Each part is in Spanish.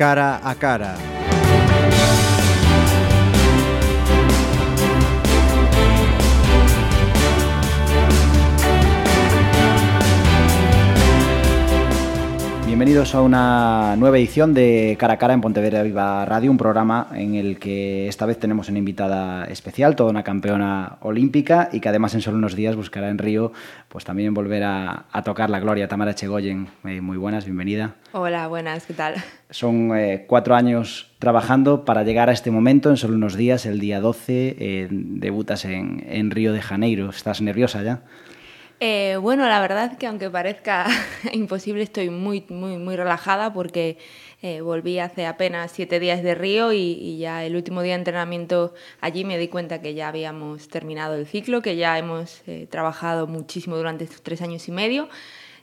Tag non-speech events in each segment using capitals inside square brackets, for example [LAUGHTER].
cara a cara. Bienvenidos a una nueva edición de Cara a Cara en Pontevedra Viva Radio, un programa en el que esta vez tenemos una invitada especial, toda una campeona olímpica y que además en solo unos días buscará en Río pues también volver a, a tocar la gloria. Tamara Chegoyen, eh, muy buenas, bienvenida. Hola, buenas, ¿qué tal? Son eh, cuatro años trabajando para llegar a este momento en solo unos días, el día 12, eh, debutas en, en Río de Janeiro. ¿Estás nerviosa ya? Eh, bueno, la verdad que aunque parezca [LAUGHS] imposible, estoy muy, muy, muy relajada porque eh, volví hace apenas siete días de Río y, ya el último día de entrenamiento allí me di cuenta que ya habíamos terminado el ciclo, que ya hemos eh, trabajado muchísimo durante estos tres años y medio,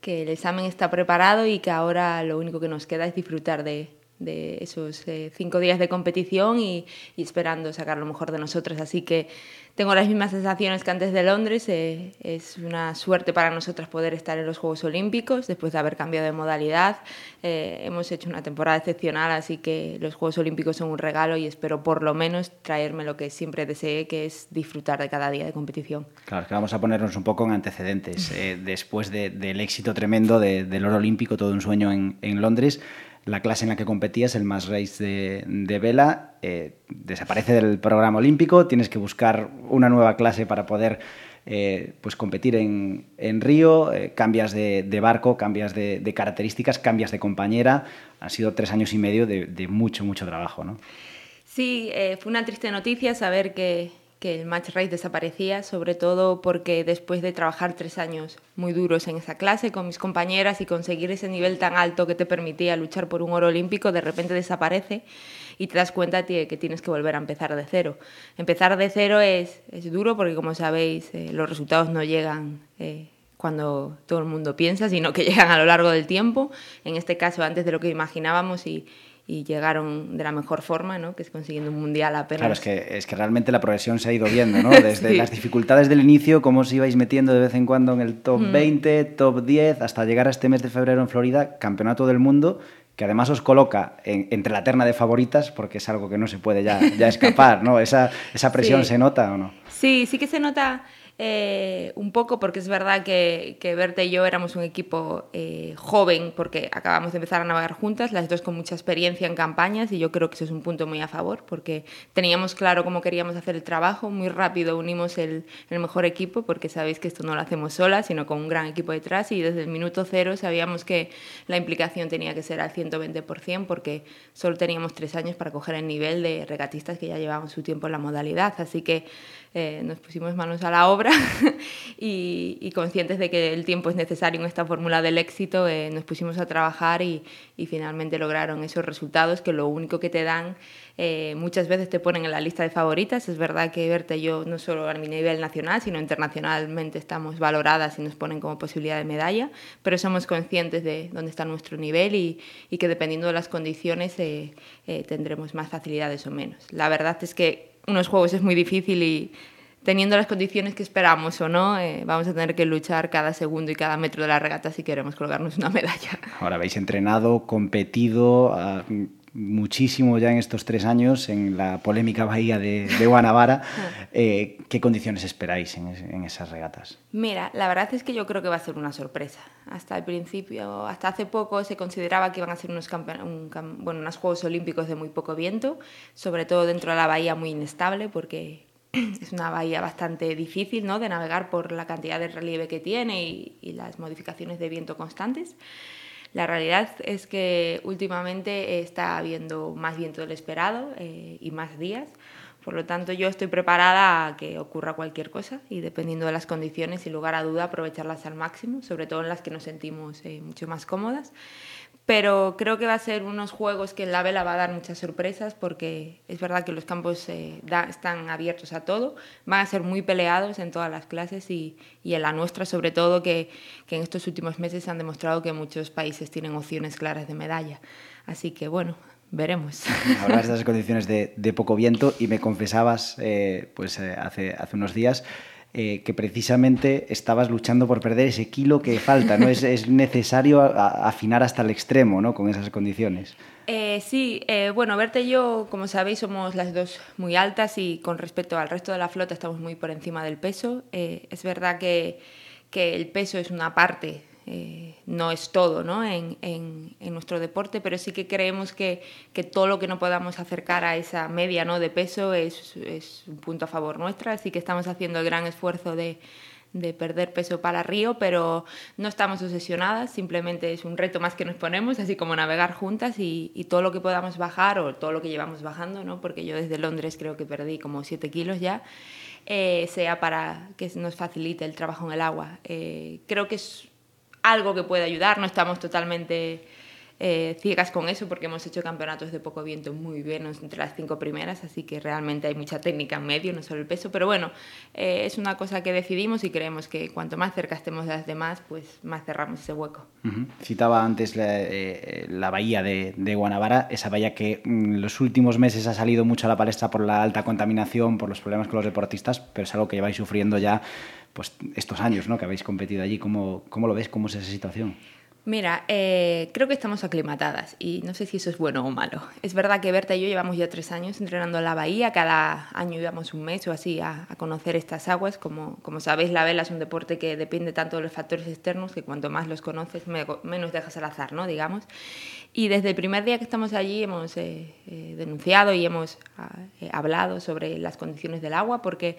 que el examen está preparado y que ahora lo único que nos queda es disfrutar de, esos cinco días de competición y, y, esperando sacar lo mejor de nosotros. Así que tengo las mismas sensaciones que antes de Londres. Eh, es una suerte para nosotras poder estar en los Juegos Olímpicos después de haber cambiado de modalidad. Eh, hemos hecho una temporada excepcional, así que los Juegos Olímpicos son un regalo y espero por lo menos traerme lo que siempre deseé, que es disfrutar de cada día de competición. Claro, que vamos a ponernos un poco en antecedentes. Eh, después de, del éxito tremendo de, del oro olímpico, todo un sueño en, en Londres, la clase en la que competías, el Mass Race de, vela, eh, desaparece del programa olímpico, tienes que buscar una nueva clase para poder eh, pues competir en, en Río, eh, cambias de, barco, cambias de, características, cambias de compañera. Han sido tres años y medio de, mucho, mucho trabajo, ¿no? Sí, fue una triste noticia saber que, que el match race desaparecía, sobre todo porque después de trabajar tres años muy duros en esa clase con mis compañeras y conseguir ese nivel tan alto que te permitía luchar por un oro olímpico, de repente desaparece y te das cuenta que tienes que volver a empezar de cero. Empezar de cero es, es duro porque, como sabéis, eh, los resultados no llegan eh, cuando todo el mundo piensa, sino que [LAUGHS] llegan a lo largo del tiempo, en este caso antes de lo que imaginábamos y, y llegaron de la mejor forma, ¿no? que es consiguiendo un mundial apenas. Claro, es que, es que realmente la progresión se ha ido viendo, ¿no? [LAUGHS] Desde sí. las dificultades del inicio, cómo os ibais metiendo de vez en cuando en el top mm. 20, top 10, hasta llegar a este mes de febrero en Florida, campeonato del mundo, que además os coloca en, entre la terna de favoritas, porque es algo que no se puede ya, ya [LAUGHS] escapar, ¿no? Esa, esa presión sí. se nota o no? Sí, sí que se nota eh, un poco porque es verdad que, que Berta y yo éramos un equipo eh, joven porque acabamos de empezar a navegar juntas, las dos con mucha experiencia en campañas y yo creo que eso es un punto muy a favor porque teníamos claro cómo queríamos hacer el trabajo, muy rápido unimos el, el mejor equipo porque sabéis que esto no lo hacemos sola sino con un gran equipo detrás y desde el minuto cero sabíamos que la implicación tenía que ser al 120% porque solo teníamos tres años para coger el nivel de regatistas que ya llevaban su tiempo en la modalidad, así que eh, nos pusimos manos a la obra [LAUGHS] y, y, conscientes de que el tiempo es necesario en esta fórmula del éxito, eh, nos pusimos a trabajar y, y, finalmente lograron esos resultados que lo único que te dan, eh, muchas veces te ponen en la lista de favoritas. Es verdad que Berta y yo, no solo a mi nivel nacional, sino internacionalmente estamos valoradas y nos ponen como posibilidad de medalla, pero somos conscientes de dónde está nuestro nivel y, y que dependiendo de las condiciones eh, eh, tendremos más facilidades o menos. La verdad es que unos juegos es muy difícil y teniendo las condiciones que esperamos o no, eh, vamos a tener que luchar cada segundo y cada metro de la regata si queremos colgarnos una [LAUGHS] medalla. Ahora habéis entrenado, competido uh, muchísimo ya en estos tres años en la polémica bahía de, de Guanabara. [LAUGHS] eh, ¿Qué condiciones esperáis en, en, esas regatas? Mira, la verdad es que yo creo que va a ser una sorpresa. Hasta el principio, hasta hace poco se consideraba que iban a ser unos, un, bueno, unos Juegos Olímpicos de muy poco viento, sobre todo dentro de la bahía muy inestable porque [CLEARS THROAT] es una bahía bastante difícil ¿no? de navegar por la cantidad de relieve que tiene y, y las modificaciones de viento constantes. La realidad es que últimamente está habiendo más viento del esperado eh, y más días. Por lo tanto, yo estoy preparada a que ocurra cualquier cosa y dependiendo de las condiciones, sin lugar a duda, aprovecharlas al máximo, sobre todo en las que nos sentimos eh, mucho más cómodas pero creo que va a ser unos juegos que en la vela va a dar muchas sorpresas porque es verdad que los campos eh, da, están abiertos a todo, van a ser muy peleados en todas las clases y, y en la nuestra sobre todo que, que, en estos últimos meses han demostrado que muchos países tienen opciones claras de medalla. Así que bueno, veremos. Hablas de [LAUGHS] las condiciones de, de, poco viento y me confesabas eh, pues, eh, hace, hace unos días eh, que precisamente estabas luchando por perder ese kilo que falta, ¿no? es, es necesario afinar hasta el extremo, ¿no? Con esas condiciones. Eh, sí, eh, bueno, Berta y yo, como sabéis, somos las dos muy altas y con respecto al resto de la flota estamos muy por encima del peso. es verdad que, que, el peso es una parte eh, no es todo ¿no? En, en, nuestro deporte, pero sí que creemos que, que, todo lo que no podamos acercar a esa media ¿no? de peso es, es, un punto a favor nuestra, así que estamos haciendo el gran esfuerzo de, de perder peso para Río, pero no estamos obsesionadas, simplemente es un reto más que nos ponemos, así como navegar juntas y, y, todo lo que podamos bajar o todo lo que llevamos bajando, ¿no? porque yo desde Londres creo que perdí como 7 kilos ya, eh, sea para que nos facilite el trabajo en el agua. Eh, creo que es algo que puede ayudar, no estamos totalmente eh, ciegas con eso porque hemos hecho campeonatos de poco viento muy bien entre las cinco primeras, así que realmente hay mucha técnica en medio, no solo el peso, pero bueno, eh, es una cosa que decidimos y creemos que cuanto más cerca estemos de las demás, pues más cerramos ese hueco. Citaba antes la, eh, bahía de, de, Guanabara, esa bahía que en mm, los últimos meses ha salido mucho a la palestra por la alta contaminación, por los problemas con los deportistas, pero es algo que lleváis sufriendo ya pues, estos años ¿no? que habéis competido allí. ¿Cómo, cómo lo ves? ¿Cómo es esa situación? Mira, eh, creo que estamos aclimatadas y no sé si eso es bueno o malo. Es verdad que Berta y yo llevamos ya tres años entrenando en la bahía, cada año íbamos un mes o así a, conocer estas aguas. Como, como sabéis, la vela es un deporte que depende tanto de los factores externos que cuanto más los conoces, menos dejas al azar, ¿no? digamos. Y desde el primer día que estamos allí hemos eh, eh, denunciado y hemos ah, hablado sobre las condiciones del agua porque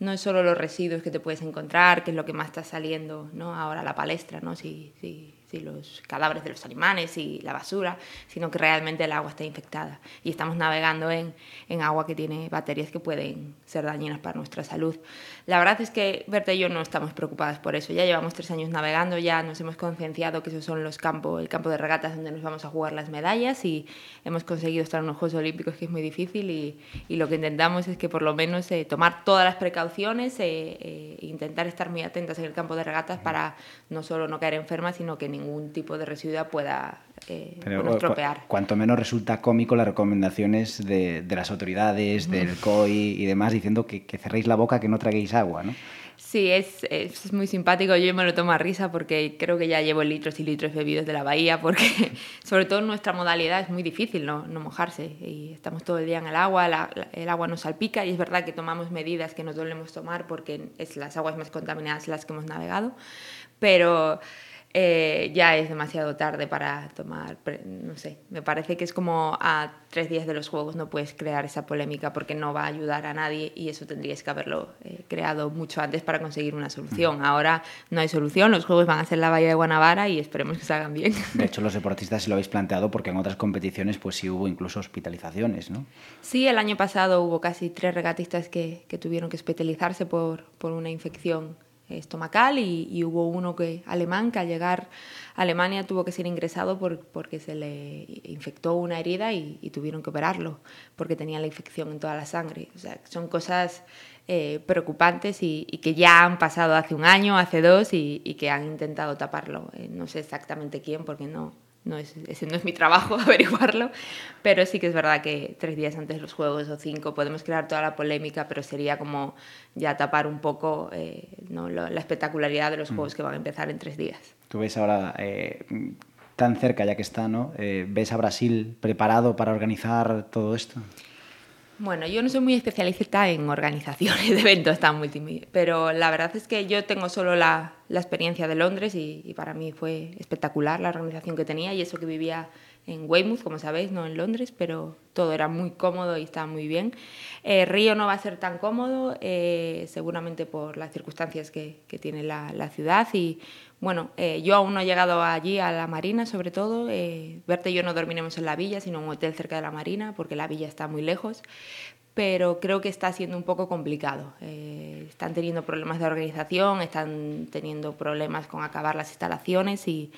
no es solo los residuos que te puedes encontrar, que es lo que más está saliendo ¿no? ahora a la palestra, ¿no? Si, si, si los cadáveres de los animales y la basura, sino que realmente el agua está infectada. Y estamos navegando en, en agua que tiene bacterias que pueden ser dañinas para nuestra salud. La verdad es que Berta y yo no estamos preocupadas por eso. Ya llevamos tres años navegando, ya nos hemos concienciado que esos son los campos, el campo de regatas donde nos vamos a jugar las medallas y hemos conseguido estar en los Juegos Olímpicos, que es muy difícil, y, y lo que intentamos es que por lo menos eh, tomar todas las precauciones e eh, intentar estar muy atentas en el campo de regatas para no solo no caer enfermas, sino que ningún tipo de residuo pueda eh, estropear. cuanto menos resulta cómico las recomendaciones de, de las autoridades, del COI y demás, diciendo que, que, cerréis la boca, que no traguéis agua, ¿no? Sí, es, es, muy simpático. Yo me lo tomo a risa porque creo que ya llevo litros y litros bebidos de la bahía, porque [LAUGHS] sobre todo en nuestra modalidad es muy difícil no, no mojarse y estamos todo el día en el agua, la, el agua nos salpica y es verdad que tomamos medidas que nos solemos tomar porque es las aguas más contaminadas las que hemos navegado, pero eh, ya es demasiado tarde para tomar, no sé, me parece que es como a tres días de los Juegos no puedes crear esa polémica porque no va a ayudar a nadie y eso tendrías que haberlo eh, creado mucho antes para conseguir una solución. Ahora no hay solución, los Juegos van a ser la Bahía de Guanabara y esperemos que salgan bien. [LAUGHS] De hecho, los deportistas se lo habéis planteado porque en otras competiciones pues sí hubo incluso hospitalizaciones, ¿no? Sí, el año pasado hubo casi tres regatistas que, que tuvieron que hospitalizarse por, por una infección estomacal y, hubo uno que alemán que al llegar a Alemania tuvo que ser ingresado por, porque se le infectó una herida y, tuvieron que operarlo porque tenía la infección en toda la sangre. O sea, son cosas eh, preocupantes y, que ya han pasado hace un año, hace dos y, que han intentado taparlo. Eh, no sé exactamente quién porque no, no es, ese no es mi trabajo [LAUGHS] averiguarlo, pero sí que es verdad que tres días antes de los Juegos o cinco podemos crear toda la polémica, pero sería como ya tapar un poco eh, ¿no? la espectacularidad de los mm. Juegos que van a empezar en tres días. Tú ves ahora eh, tan cerca ya que está, ¿no? Eh, ¿Ves a Brasil preparado para organizar todo esto? Bueno, yo no soy muy especialista en organizaciones de eventos tan multimedia, pero la verdad es que yo tengo solo la, la experiencia de Londres y, y, para mí fue espectacular la organización que tenía y eso que vivía en Weymouth, como sabéis, no en Londres, pero todo era muy cómodo y estaba muy bien. Eh, Río no va a ser tan cómodo, eh, seguramente por las circunstancias que, que tiene la, la, ciudad y bueno, eh, yo aún no he llegado allí a la Marina, sobre todo. Eh, Berta y yo no dormiremos en la villa, sino en un hotel cerca de la Marina, porque la villa está muy lejos. Pero creo que está siendo un poco complicado. Eh, están teniendo problemas de organización, están teniendo problemas con acabar las instalaciones y,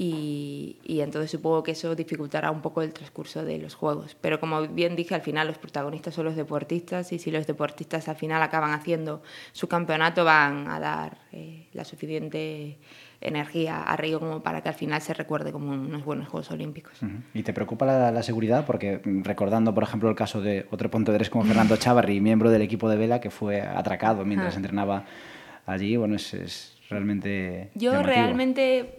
y, y, entonces supongo que eso dificultará un poco el transcurso de los juegos. Pero como bien dije, al final los protagonistas son los deportistas y si los deportistas al final acaban haciendo su campeonato van a dar eh, la suficiente energía a Río como para que al final se recuerde como unos buenos Juegos Olímpicos. ¿Y te preocupa la, la, seguridad? Porque mm, recordando, por ejemplo, el caso de otro pontevedrés como Fernando [LAUGHS] Chavarri, miembro del equipo de vela, que fue atracado mientras ah. entrenaba allí, bueno, es, es realmente... Yo llamativo. realmente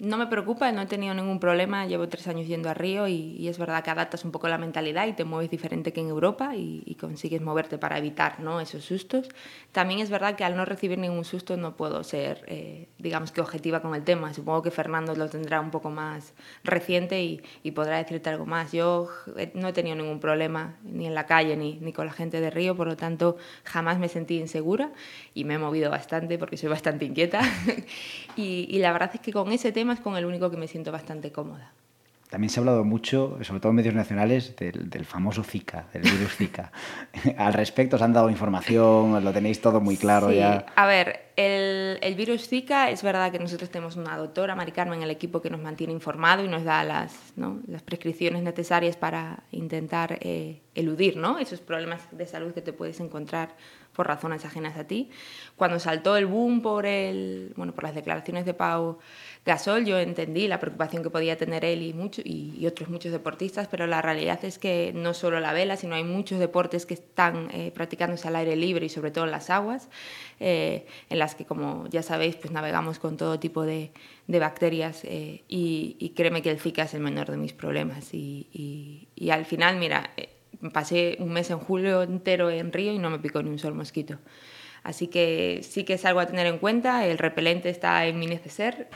no me preocupa, no he tenido ningún problema, llevo tres años yendo a Río y, es verdad que adaptas un poco la mentalidad y te mueves diferente que en Europa y, consigues moverte para evitar ¿no? esos sustos. También es verdad que al no recibir ningún susto no puedo ser, eh, digamos que objetiva con el tema. Supongo que Fernando lo tendrá un poco más reciente y, y, podrá decirte algo más. Yo no he tenido ningún problema ni en la calle ni, ni con la gente de Río, por lo tanto jamás me sentí insegura y me he movido bastante porque soy bastante inquieta. [LAUGHS] y la verdad es que con ese tema es con el único que me siento bastante cómoda. También se ha hablado mucho, sobre todo en medios nacionales, del, del famoso Zika, del virus Zika. [LAUGHS] Al respecto, ¿os han dado información? ¿Lo tenéis todo muy claro sí. ya? A ver, el, el, virus Zika, es verdad que nosotros tenemos una doctora, Mari Carmen, en el equipo que nos mantiene informado y nos da las, ¿no? las prescripciones necesarias para intentar eh, eludir ¿no? esos problemas de salud que te puedes encontrar por razones ajenas a ti. Cuando saltó el boom por, el, bueno, por las declaraciones de Pau Gasol, yo entendí la preocupación que podía tener él y, mucho, y, otros muchos deportistas, pero la realidad es que no solo la vela, sino hay muchos deportes que están eh, practicándose al aire libre y sobre todo en las aguas, eh, en las que, como ya sabéis, pues navegamos con todo tipo de, de bacterias eh, y, y, créeme que el Zika es el menor de mis problemas. Y, y al final, mira, pasé un mes en julio entero en Río y no me picó ni un solo mosquito. Así que sí que es algo a tener en cuenta, el repelente está en mi neceser,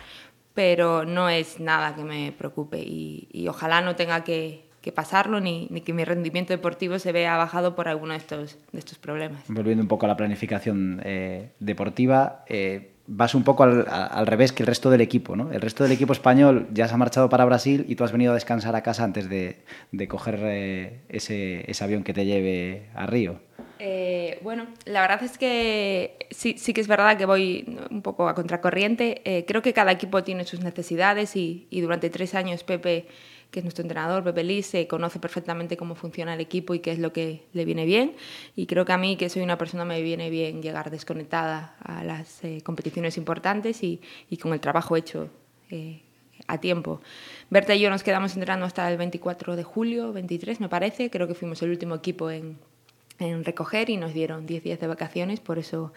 pero no es nada que me preocupe y, ojalá no tenga que, pasarlo ni, ni, que mi rendimiento deportivo se vea bajado por alguno de estos, de estos problemas. Volviendo un poco a la planificación eh, deportiva, eh, vas un poco al, al, revés que el resto del equipo, ¿no? El resto del equipo español ya se ha marchado para Brasil y tú has venido a descansar a casa antes de, de coger eh, ese, ese avión que te lleve a Río. Eh, bueno, la verdad es que sí, sí, que es verdad que voy un poco a contracorriente. Eh, creo que cada equipo tiene sus necesidades y, y, durante tres años Pepe, que es nuestro entrenador, Pepe Lis, se conoce perfectamente cómo funciona el equipo y qué es lo que le viene bien. Y creo que a mí, que soy una persona, me viene bien llegar desconectada a las eh, competiciones importantes y, y, con el trabajo hecho eh, a tiempo. Berta y yo nos quedamos entrenando hasta el 24 de julio, 23 me parece. Creo que fuimos el último equipo en en recoger y nos dieron 10 días de vacaciones, por eso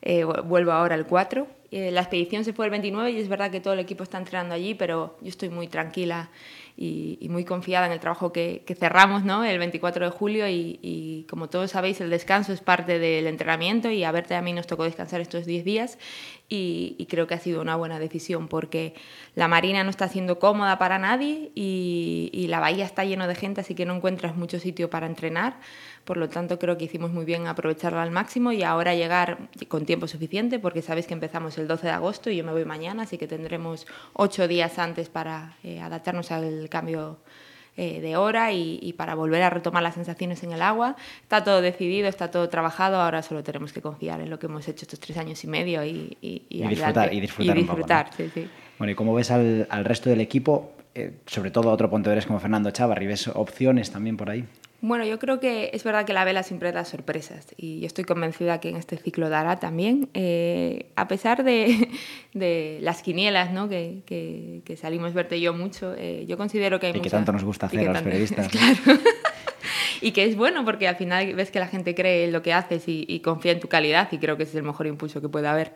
eh, vuelvo ahora el 4. Eh, la expedición se fue el 29 y es verdad que todo el equipo está entrenando allí, pero yo estoy muy tranquila y, y muy confiada en el trabajo que, que cerramos ¿no? el 24 de julio y, y, como todos sabéis el descanso es parte del entrenamiento y a verte a mí nos tocó descansar estos 10 días y, y, creo que ha sido una buena decisión porque la marina no está siendo cómoda para nadie y, y la bahía está lleno de gente así que no encuentras mucho sitio para entrenar por lo tanto creo que hicimos muy bien aprovecharla al máximo y ahora llegar con tiempo suficiente porque sabéis que empezamos el 12 de agosto y yo me voy mañana, así que tendremos ocho días antes para eh, adaptarnos al cambio eh, de hora y, y, para volver a retomar las sensaciones en el agua. Está todo decidido, está todo trabajado, ahora solo tenemos que confiar en lo que hemos hecho estos tres años y medio y, y, y disfrutar, y disfrutar, y disfrutar poco, ¿no? sí, sí. Bueno, ¿y cómo ves al, al resto del equipo? Eh, sobre todo a otro pontevedrés como Fernando Chavarri, ¿ves opciones también por ahí? Bueno, yo creo que es verdad que la vela siempre da sorpresas y yo estoy convencida que en este ciclo dará también. Eh, a pesar de, [LAUGHS] de, las quinielas ¿no? que, que, que, salimos verte yo mucho, eh, yo considero que hay Y mucha... que tanto nos gusta hacer a los periodistas. [LAUGHS] claro. Y que es bueno porque al final ves que la gente cree en lo que haces y, y confía en tu calidad y creo que ese es el mejor impulso que puede haber.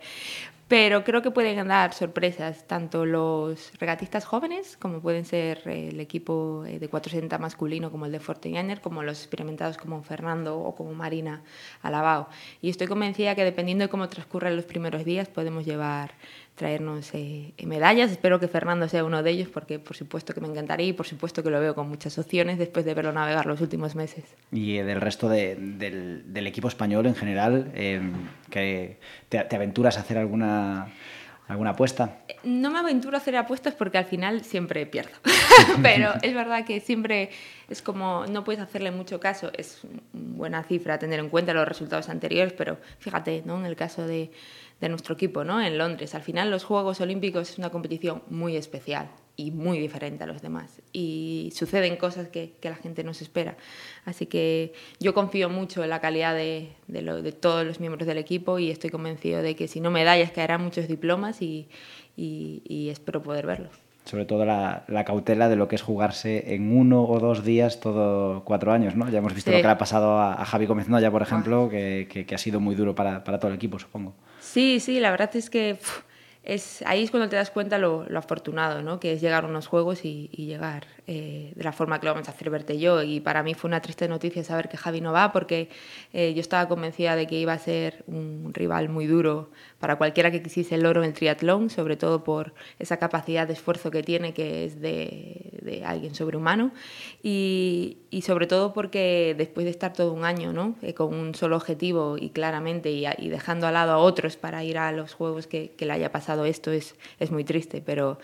Pero creo que pueden dar sorpresas tanto los regatistas jóvenes, como pueden ser el equipo de 400 masculino como el de Fortinganer, como los experimentados como Fernando o como Marina Alabao. Y estoy convencida que dependiendo de cómo transcurran los primeros días podemos llevar traernos eh, medallas. Espero que Fernando sea uno de ellos, porque por supuesto que me encantaría y por supuesto que lo veo con muchas opciones después de verlo navegar los últimos meses. Y del resto de, del, del, equipo español en general, eh, que te, te, aventuras a hacer alguna, alguna apuesta? No me aventuro a hacer apuestas porque al final siempre pierdo. [LAUGHS] [LAUGHS] Pero es verdad que siempre es como, no puedes hacerle mucho caso. Es buena cifra tener en cuenta los resultados anteriores, pero fíjate, ¿no? en el caso de de nuestro equipo ¿no? en Londres. Al final los Juegos Olímpicos es una competición muy especial y muy diferente a los demás. Y suceden cosas que, que la gente no se espera. Así que yo confío mucho en la calidad de, de, todos los miembros del equipo y estoy convencido de que si no medallas caerán muchos diplomas y, y, y espero poder verlo. Sobre todo la, la, cautela de lo que es jugarse en uno o dos días todo cuatro años, ¿no? Ya hemos visto sí. lo que le ha pasado a, a Javi Gómez Noya, por ejemplo, que, que, que, ha sido muy duro para, para todo el equipo, supongo. Sí, sí, la verdad es que... Pff, es, ahí es cuando te das cuenta lo, lo afortunado, ¿no? que es llegar a unos juegos y, llegar eh, de la forma que lo vamos a hacer verte yo. Y para mí fue una triste noticia saber que Javi no va, porque eh, yo estaba convencida de que iba a ser un rival muy duro para cualquiera que quisiese el oro en el triatlón, sobre todo por esa capacidad de esfuerzo que tiene, que es de, de alguien sobrehumano, y, sobre todo porque después de estar todo un año ¿no? eh, con un solo objetivo y claramente y, dejando al lado a otros para ir a los juegos que, que le haya pasado esto, es, es muy triste, pero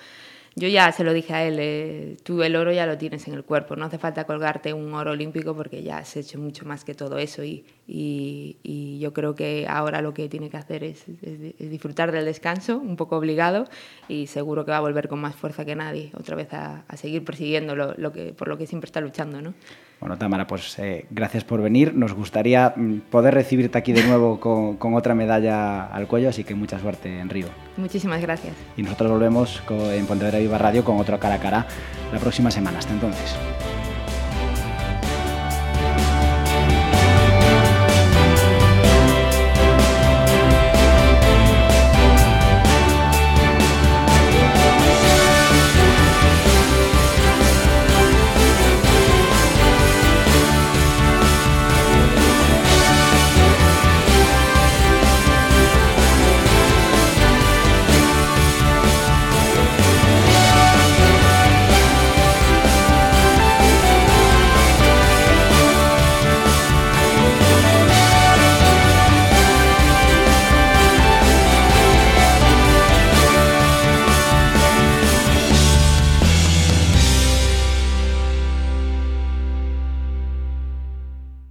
yo ya se lo dije a él, eh, tú el oro ya lo tienes en el cuerpo, no hace falta colgarte un oro olímpico porque ya has hecho mucho más que todo eso y, y, y yo creo que ahora lo que tiene que hacer es, es, es, disfrutar del descanso, un poco obligado y seguro que va a volver con más fuerza que nadie otra vez a, a seguir persiguiendo lo, lo, que, por lo que siempre está luchando. ¿no? Bueno, Tamara, pues eh, gracias por venir. Nos gustaría mm, poder recibirte aquí de nuevo [LAUGHS] con, con, otra medalla al cuello, así que mucha suerte en Río. Muchísimas gracias. Y nosotros volvemos con, en Pontevedra Viva Radio con otro cara a cara la próxima semana. Hasta entonces.